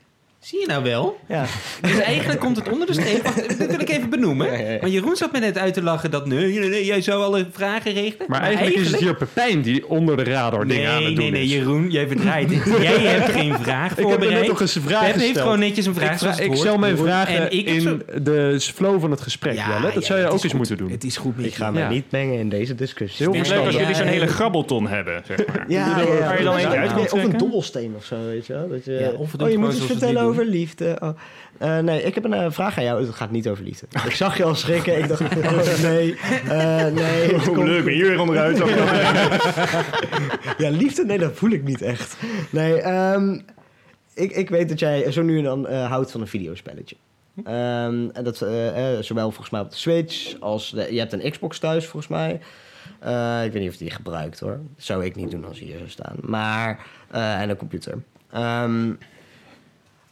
Zie je nou wel? Ja. Dus eigenlijk komt het onder de streep. Wacht, dit wil ik even benoemen. Ja, ja, ja. Maar Jeroen zat me net uit te lachen dat nee, nee, nee, jij zou alle vragen regelen. Maar eigenlijk, is het hier Pepijn die onder de radar dingen aan Nee, het nee, doen nee, is. Jeroen, jij verdraait het. [laughs] Jij hebt geen vraag Ik heb er voorbereid. net toch eens een vraag Pep heeft gewoon netjes een vraag ik, vra- ik stel mijn vragen in zo- de flow van het gesprek, Ja, Jelle. Dat ja, zou je ook eens goed. moeten doen. Het is goed met Ik ga me Ja. niet mengen in deze discussie. Heel Het is leuk als jullie zo'n hele grabbelton hebben, zeg maar. Ja, Waar ja, je dan eentje uit Of een dobbelsteen of zo, weet je wel. Dat je, Ja, of oh, je moet eens vertellen over liefde. Oh. Eh, nee, ik heb een eh, vraag aan jou. Het gaat niet over liefde. [laughs] Ik zag je al schrikken. Ik dacht, [laughs] oh, nee, eh, nee. [laughs] het Hoe komt- leuk, ben je hier weer onderuit? Ja, liefde, nee, dat voel ik niet echt. Nee, ehm, ik, ik weet dat jij zo nu en dan eh, houdt van een videospelletje. Ehm, en dat eh, eh, zowel volgens mij op de Switch als... De, je hebt een Xbox thuis, volgens mij. Eh, ik weet niet of die gebruikt, hoor. Dat zou ik niet doen als hij hier zou staan. Maar... eh, en een computer. Ehm,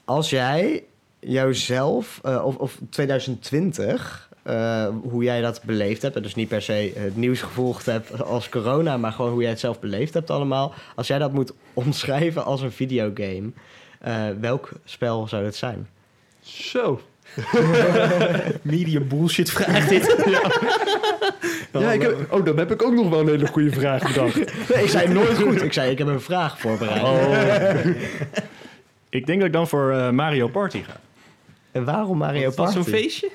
als jij jouzelf, eh, of, of 2020, eh, hoe jij dat beleefd hebt, en dus niet per se het nieuws gevolgd hebt als corona, maar gewoon hoe jij het zelf beleefd hebt allemaal. Als jij dat moet omschrijven als een videogame, eh, welk spel zou het zijn? Zo. [laughs] Media bullshit vraag dit. [laughs] Ja, ik heb, oh, dan heb ik ook nog wel een hele goede vraag bedacht. Nee, ik zei nooit goed. Ik zei, ik heb een vraag voorbereid. Oh. [laughs] Ik denk dat ik dan voor eh, Mario Party ga. En waarom Mario Party? zo'n feestje?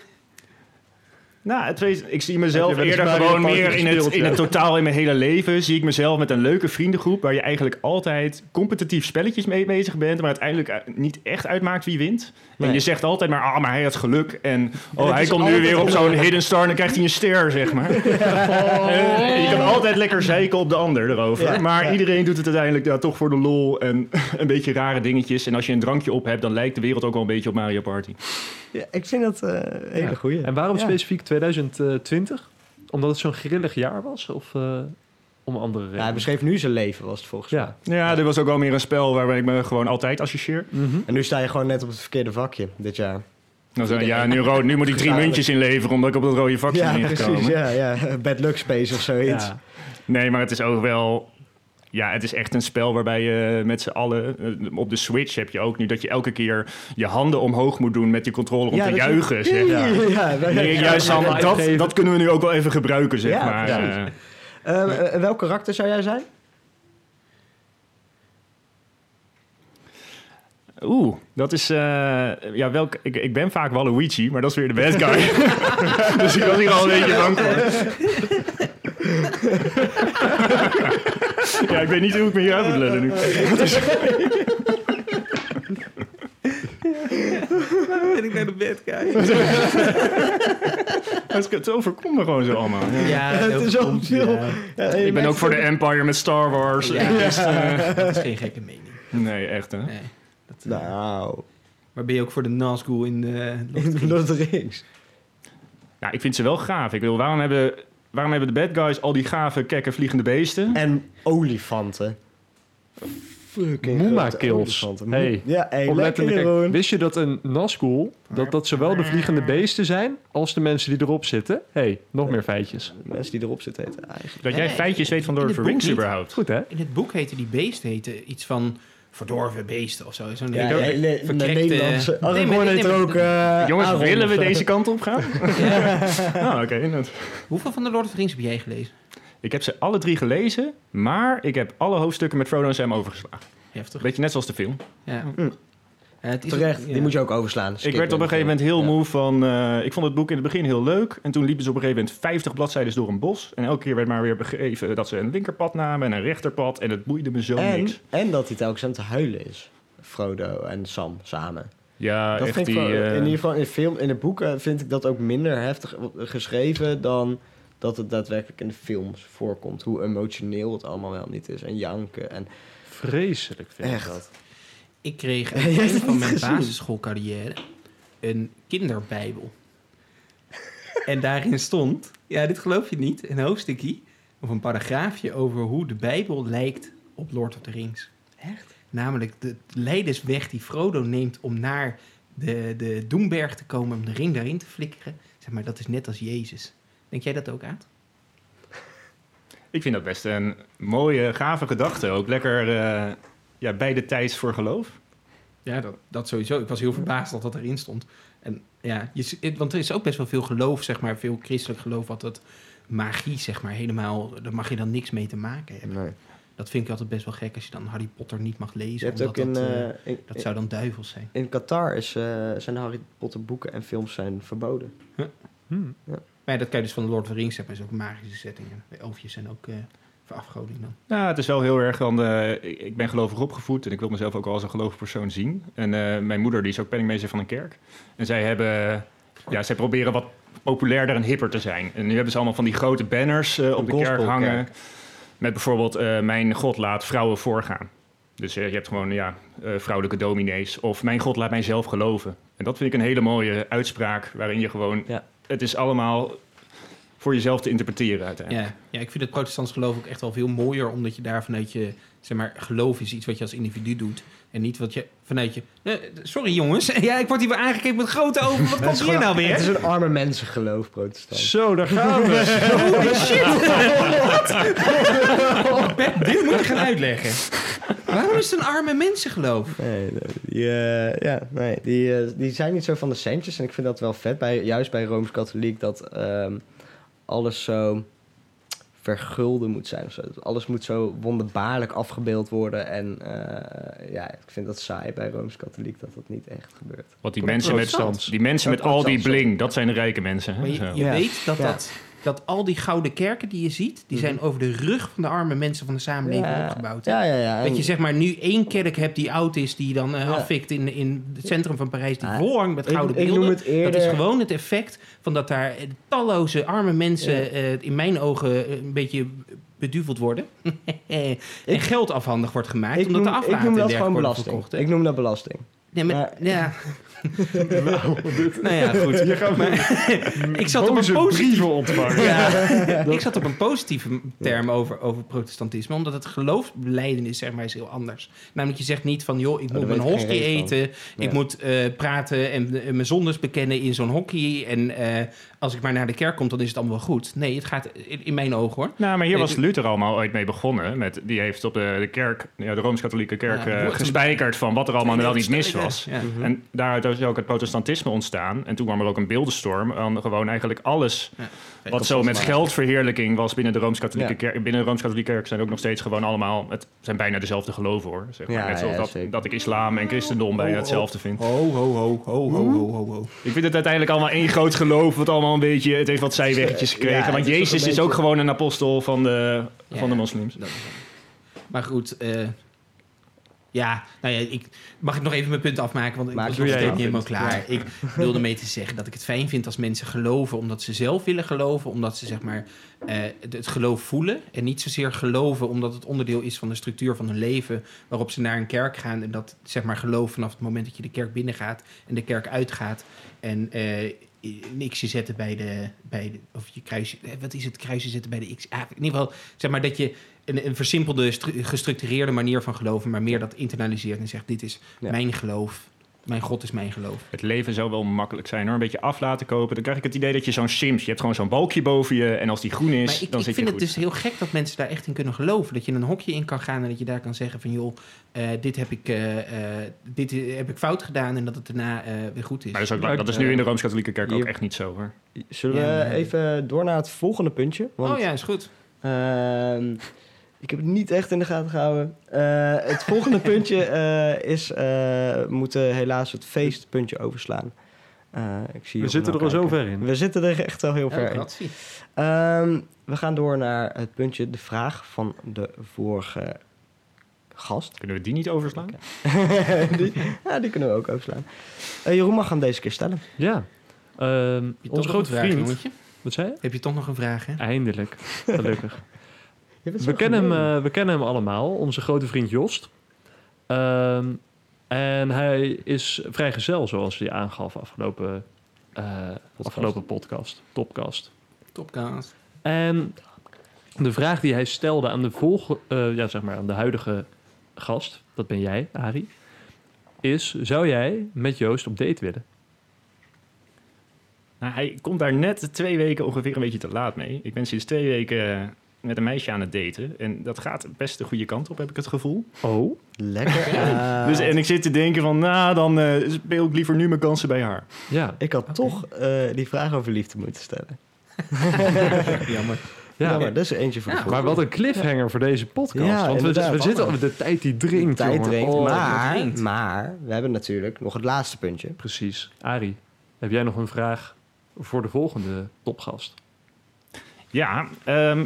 Nou, het wees- ik zie mezelf eerder gewoon meer in het, in het totaal in mijn hele leven. Zie ik mezelf met een leuke vriendengroep waar je eigenlijk altijd competitief spelletjes mee bezig bent, maar uiteindelijk eh, niet echt uitmaakt wie wint. Nee. En je zegt altijd maar, ah, maar hij had geluk. En oh, hij komt nu weer op zo'n hidden star en dan krijgt hij een ster, zeg maar. [laughs] En je kan altijd lekker zeiken op de ander erover. Ja, maar ja. iedereen doet het uiteindelijk ja, toch voor de lol en [laughs] een beetje rare dingetjes. En als je een drankje op hebt, dan lijkt de wereld ook wel een beetje op Mario Party. Ja, ik vind dat eh, een hele Ja. goeie. En waarom Ja. specifiek 2020? Omdat het zo'n grillig jaar was? Of eh, om andere Ja, hij redenen? beschreef nu zijn leven, was het volgens mij. Ja. Ja, dit was ook wel meer een spel waarbij ik me gewoon altijd associeer. Mhm. En nu sta je gewoon net op het verkeerde vakje dit jaar. Nou, zo, ja, nu, [laughs] rood, nu moet ik drie muntjes inleveren omdat ik op dat rode vakje Ja, ben precies. ingekomen. Ja, ja. Bad Luck Space of zoiets. Ja. Nee, maar het is ook wel... Ja, het is echt een spel waarbij je met z'n allen... eh, Op de Switch heb je ook nu dat je elke keer je handen omhoog moet doen met die controller om Ja, te je- juichen. Zeg. Ja. Nee, juist ja, dat, dat kunnen we nu ook wel even gebruiken, zeg maar. eh, welk karakter zou jij zijn? Oeh, dat is... ja, welk, ik, ik ben vaak Waluigi, maar dat is weer de bad guy. [laughs] dus ik was hier al een beetje bang voor. [laughs] [laughs] ja, ik weet niet hoe ik me hier uit moet leggen nu. Waarom ben ik naar de bed guy? [laughs] Het, het overkomt me gewoon zo allemaal. Ja, Het is al veel. Ja. Ja, Ik ben ook voor de Empire met Star Wars. Ja, [laughs] Dus, eh, dat is geen gekke mening. nee, echt hè. Nee. Dat, eh, Nou, Maar ben je ook voor de Nazgul in de... Lord of the Rings. Nou, ik vind ze wel gaaf. Ik wil, waarom hebben, waarom hebben de bad guys al die gave, kekke, vliegende beesten? En olifanten. Fucking Moema kills. olifanten. Hey, Ja, hey, lekker wist je dat een Nazgul, dat dat zowel de vliegende beesten zijn als de mensen die erop zitten? hey, nog meer feitjes. De mensen die erop zitten heten eigenlijk. Dat jij feitjes weet van in Lord het of the boek Rings niet. überhaupt. Goed hè? In het boek heette die beesten heten iets van verdorven beesten of zo. Zo'n Ja, hele nee, de verkrekte- Nederlandse. Nee, maar- Aragorn nee, heet er maar- ook... eh, Jongens, Aaron willen we deze kant op gaan? [laughs] Ah, oké. Hoeveel van de Lord of the Rings heb jij gelezen? Ik heb ze alle drie gelezen, maar ik heb alle hoofdstukken met Frodo en Sam overgeslagen. Heftig. Beetje net zoals de film. Ja. Hm. Het is Terecht, ja. die moet je ook overslaan. ik werd op een gegeven moment heel Ja. moe van... eh, ik vond het boek in het begin heel leuk. En toen liepen ze op een gegeven moment 50 bladzijden door een bos. En elke keer werd maar weer begeven dat ze een linkerpad namen en een rechterpad. En het boeide me zo En, niks. en dat hij telkens aan het huilen is. Frodo en Sam samen. Ja, dat echt vind ik die... wel- eh, in ieder geval in, de film, in de boeken vind ik dat ook minder heftig geschreven dan dat het daadwerkelijk in de films voorkomt. Hoe emotioneel het allemaal wel niet is. En janken. En Vreselijk vind Echt. ik dat. Ik kreeg [laughs] aan het hebt eind het van mijn basisschoolcarrière een kinderbijbel. en daarin stond, ja, dit geloof je niet, een hoofdstukje of een paragraafje over hoe de Bijbel lijkt op Lord of the Rings. Echt? Namelijk de leidersweg die Frodo neemt om naar de, de Doemberg te komen... om de ring daarin te flikkeren. Zeg maar, dat is net als Jezus. Denk jij dat ook, Aad? Ik vind dat best een mooie, gave gedachte. Ook lekker eh, ja, bij de tijd voor geloof. Ja, dat, dat sowieso. Ik was heel verbaasd dat dat erin stond. En ja, je, want er is ook best wel veel geloof, zeg maar, veel christelijk geloof, wat dat magie, zeg maar, helemaal, daar mag je dan niks mee te maken hebben. Nee. Dat vind ik altijd best wel gek als je dan Harry Potter niet mag lezen. omdat in, dat, eh, eh, in, dat zou dan duivels zijn. in Qatar is, eh, zijn de Harry Potter boeken en films zijn verboden. Hmm. Maar ja, dat kan je dus van de Lord of the Rings hebben, is ook magische settingen. De elfjes zijn ook eh verafgoding dan. Nou, het is wel heel erg van... eh, ik ben gelovig opgevoed en ik wil mezelf ook wel als een gelovig persoon zien. En eh, mijn moeder die is ook penningmeester van een kerk. En zij hebben... Ja, zij proberen wat populairder en hipper te zijn. En nu hebben ze allemaal van die grote banners eh, op de kerk hangen. Met bijvoorbeeld... eh, mijn God laat vrouwen voorgaan. Dus je hebt gewoon ja, eh, vrouwelijke dominees. Of mijn God laat mij zelf geloven. En dat vind ik een hele mooie uitspraak... waarin je gewoon... Ja. Het is allemaal voor jezelf te interpreteren uiteindelijk. Ja, ja, ik vind het protestants geloof ook echt wel veel mooier, omdat je daar vanuit je, zeg maar, geloof is iets wat je als individu doet. En niet wat je vanuit je. Eh, sorry jongens, [laughs] ja, ik word hier weer aangekeken met grote ogen. Wat [laughs] komt is hier nou weer? Het is een arme mensengeloof, protestant. Zo, daar gaan we. [laughs] Holy shit! Wat? Bert, dit moet je gaan uitleggen. Waarom is het een arme mensengeloof? Nee, nee, die, eh, ja, nee die, eh, die zijn niet zo van de centjes. En ik vind dat wel vet, bij, juist bij Rooms-Katholiek, dat ehm, alles zo vergulden moet zijn. Of zo. Dat Alles moet zo wonderbaarlijk afgebeeld worden. En eh, ja, ik vind dat saai bij Rooms-Katholiek dat dat niet echt gebeurt. Want die Pro- mensen met, die mensen met al die bling, dat zijn de rijke mensen. Hè? Maar je, Zo. je Ja. weet dat, Ja. dat, dat al die gouden kerken die je ziet, die zijn over de rug van de arme mensen van de samenleving ja, opgebouwd. hè? Ja, ja, ja. En- Dat je zeg maar nu één kerk hebt die oud is, die dan eh Ja. afvikt in, in het centrum van Parijs, die Ah, volhangt met ik, gouden ik beelden. noem het eerder... Dat is gewoon het effect van dat daar eh, talloze arme mensen eh, in mijn ogen eh, een beetje beduveld worden. [laughs] en geld afhandig wordt gemaakt, ik omdat noem, de ik noem dat gewoon belasting. verkocht. Ik noem dat belasting. Nee, maar, Maar- ja. [laughs] nou ja, goed. Maar, [laughs] ik zat op een positieve ontvangen. ja, [laughs] ik zat op een positieve term over, over protestantisme, omdat het geloofsbeleidenis zeg maar is heel anders. Namelijk je zegt niet van joh, ik moet mijn hostie eten, ik moet eh, praten en eh, mijn zondes bekennen in zo'n hockey en eh, als ik maar naar de kerk kom, dan is het allemaal wel goed. Nee, het gaat in, in mijn ogen hoor. Nou, maar hier was Luther allemaal ooit mee begonnen. Met, die heeft op de, de kerk, ja, de Rooms-Katholieke kerk, Ja, eh, gespijkerd van wat er allemaal wel niet mis was. Ja. En daaruit is ook het protestantisme ontstaan. En toen kwam er ook een beeldenstorm aan gewoon eigenlijk alles wat zo met geldverheerlijking was binnen de Rooms-Katholieke Ja. kerk. Binnen de Rooms-Katholieke kerk zijn ook nog steeds gewoon allemaal, het zijn bijna dezelfde geloven hoor. Zeg maar. Net zoals dat, dat ik islam en christendom bijna Oh, hetzelfde vind. Ho, ho, ho, ho, ho, ho, ho, ho. Ik vind het uiteindelijk allemaal één groot geloof, wat allemaal een beetje, het heeft wat zijweggetjes gekregen. Want is Jezus is ook gewoon een apostel van de, van de moslims. Dat is het. Maar goed, eh, ja, nou ja, ik, mag ik nog even mijn punt afmaken? Want ik Maak was nog steeds niet helemaal klaar. Ik wilde mee te zeggen dat ik het fijn vind als mensen geloven omdat ze zelf willen geloven. Omdat ze zeg maar eh, het, geloof voelen. En niet zozeer geloven omdat het onderdeel is van de structuur van hun leven. Waarop ze naar een kerk gaan. En dat zeg maar geloof vanaf het moment dat je de kerk binnengaat en de kerk uitgaat. En eh, niks je zetten bij de, bij de. Of je kruisje. eh, Wat is het? Kruisje zetten bij de X. Ah, in ieder geval, zeg maar dat je een, een versimpelde, stru- gestructureerde manier van geloven. Maar meer dat internaliseert en zegt: Dit is Ja. mijn geloof. Mijn God is mijn geloof. Het leven zou wel makkelijk zijn hoor. Een beetje af laten kopen. Dan krijg ik het idee dat je zo'n Sims... Je hebt gewoon zo'n balkje boven je. En als die groen is, Maar ik, dan ik zit vind je het goed. dus heel gek dat mensen daar echt in kunnen geloven. Dat je een hokje in kan gaan en dat je daar kan zeggen van... joh, eh, dit, heb ik, eh, eh, dit heb ik fout gedaan en dat het daarna eh, weer goed is. Maar dat is, ook, dat is nu in de Rooms-Katholieke kerk ook echt niet zo hoor. Zullen we even door naar het volgende puntje? Want, oh ja, is goed. Ik heb het niet echt in de gaten gehouden. Eh, het volgende [laughs] puntje eh, is... eh, we moeten helaas het feestpuntje overslaan. Eh, ik zie We zitten er al zo ver in. We zitten er echt al heel ver in. Ehm, we gaan door naar het puntje de vraag van de vorige gast. Kunnen we die niet overslaan? [laughs] die, ja, die kunnen we ook overslaan. Eh, Jeroen mag hem deze keer stellen. Ja. Ehm, toch onze grote vriend. Wat zei je? Heb je toch nog een vraag, hè? Eindelijk. Gelukkig. [laughs] We, kennen hem, gemeen. eh, we kennen hem allemaal, onze grote vriend Jost. Ehm, en hij is vrijgezel, zoals hij aangaf afgelopen, eh, afgelopen podcast, topcast. Topkaas. En de vraag die hij stelde aan de, volge, eh, ja, zeg maar aan de huidige gast, dat ben jij, Arie, is: zou jij met Joost op date willen? Nou, hij komt daar net twee weken ongeveer een beetje te laat mee. Ik ben sinds twee weken met een meisje aan het daten. En dat gaat best de goede kant op, heb ik het gevoel. Oh, Lekker. [laughs] Ah. Dus, en ik zit te denken van, nou, dan eh, speel ik liever nu mijn kansen bij haar. ja. Ik had toch eh, die vraag over liefde moeten stellen. [laughs] Jammer. ja. Ja, maar dat is eentje voor de Ja, Maar wat een cliffhanger voor deze podcast. Ja, want we, zitten al de tijd die dringt. Tijd jongen. dringt, Oh, maar, maar we hebben natuurlijk nog het laatste puntje. Precies. Arie, heb jij nog een vraag voor de volgende topgast? Ja, ehm,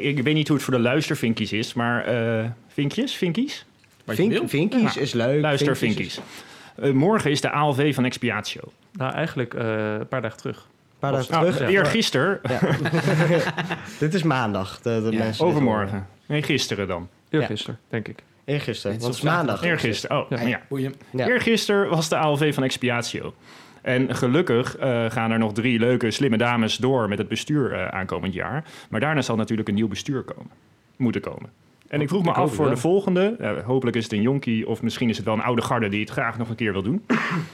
ik weet niet hoe het voor de luistervinkies is, maar eh vinkjes, vinkies? Vink, vinkies is leuk. Luistervinkies. Vinkies Eh, morgen is de ALV van Expiatio. Nou, eigenlijk eh, een paar dagen terug. Een paar dagen Nou, terug. eergisteren, Ja. [laughs] Dit is maandag. De, de Ja, mensen overmorgen. Nee, gisteren dan. Eergisteren, denk ik. Eergisteren, want het is maandag. Eergisteren, oh, Ja. Boeien. Ja. Eergisteren was de ALV van Expiatio. En gelukkig eh, gaan er nog drie leuke, slimme dames door met het bestuur eh, aankomend jaar. Maar daarna zal natuurlijk een nieuw bestuur komen. Moeten komen. En ik vroeg me af voor de volgende. hopelijk is het een jonkie of misschien is het wel een oude garde die het graag nog een keer wil doen.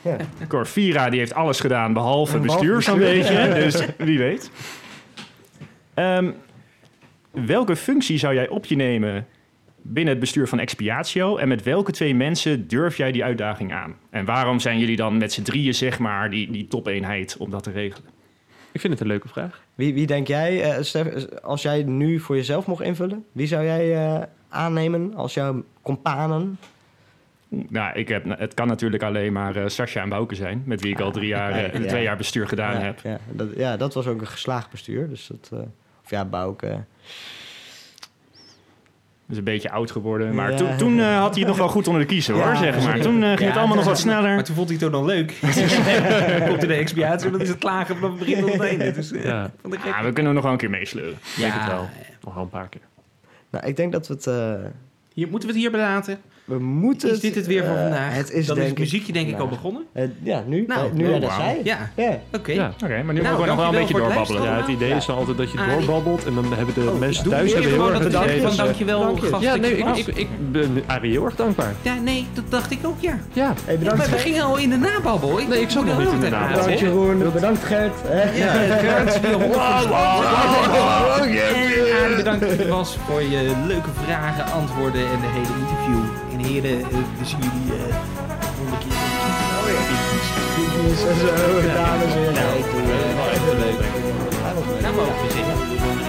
Ja. Corvira die heeft alles gedaan behalve bestuur zo'n beetje. Dus wie weet. Ehm, welke functie zou jij op je nemen binnen het bestuur van Expiatio? En met welke twee mensen durf jij die uitdaging aan? En waarom zijn jullie dan met z'n drieën, zeg maar, die, die top-eenheid om dat te regelen? Ik vind het een leuke vraag. Wie, wie denk jij, eh, Stef, als jij nu voor jezelf mocht invullen, wie zou jij eh, aannemen als jouw companen? Nou, ik heb, het kan natuurlijk alleen maar eh Sascha en Bouke zijn, met wie ik al drie [laughs] jaar, eh, Ja. twee jaar bestuur gedaan ja, heb. Ja dat, ja, dat was ook een geslaagd bestuur. Dus dat, eh, of ja, Bouke. Is een beetje oud geworden. Maar Ja. toen, toen eh, had hij het nog wel goed onder de kiezen, hoor, Ja, zeg maar. Toen eh, ging het Ja, allemaal nog wat sneller. Maar toen vond hij het ook dan leuk. [laughs] Komt in de expiatie en dan is het klagen vanaf het begin tot het einde. Dus, Ja. Ja, we kunnen hem nog wel een keer meesleuren. denk het wel. Nog wel een paar keer. Nou, ik denk dat we het... eh, Hier, moeten we het hier belaten? We moeten Is dit het weer voor eh, vandaag? Het is Dan is het muziekje denk ik al begonnen. eh, ja, nu. Nou, nu oh, jij dat wauw. zei. Ja, oké. Ja. Oké, maar nu Nou, mogen we nog wel een beetje doorbabbelen. Ja, het idee is dan altijd dat je Arie. doorbabbelt en dan hebben de Oh, mensen thuis hebben heel erg het idee van dankjewel, Dank je. gast. Ja, nee, ik, was. ik, ik ben Arie heel erg dankbaar. Ja, nee, dat dacht ik ook, ja. Ja, bedankt. maar we gingen al in de nababbel. Ik Nee, ik zat nog niet in de nababbel. Bedankt Jeroen, bedankt Gert. Ja, Gert, weer honderd En bedankt was voor je leuke vragen, antwoorden en de hele interview. En heren, we zien jullie eh volgende keer. Groetjes en zo, dames en heren. Nou, Hey, doei. eh, wel even leuk. Hij was leuk. Nou mogen we zitten.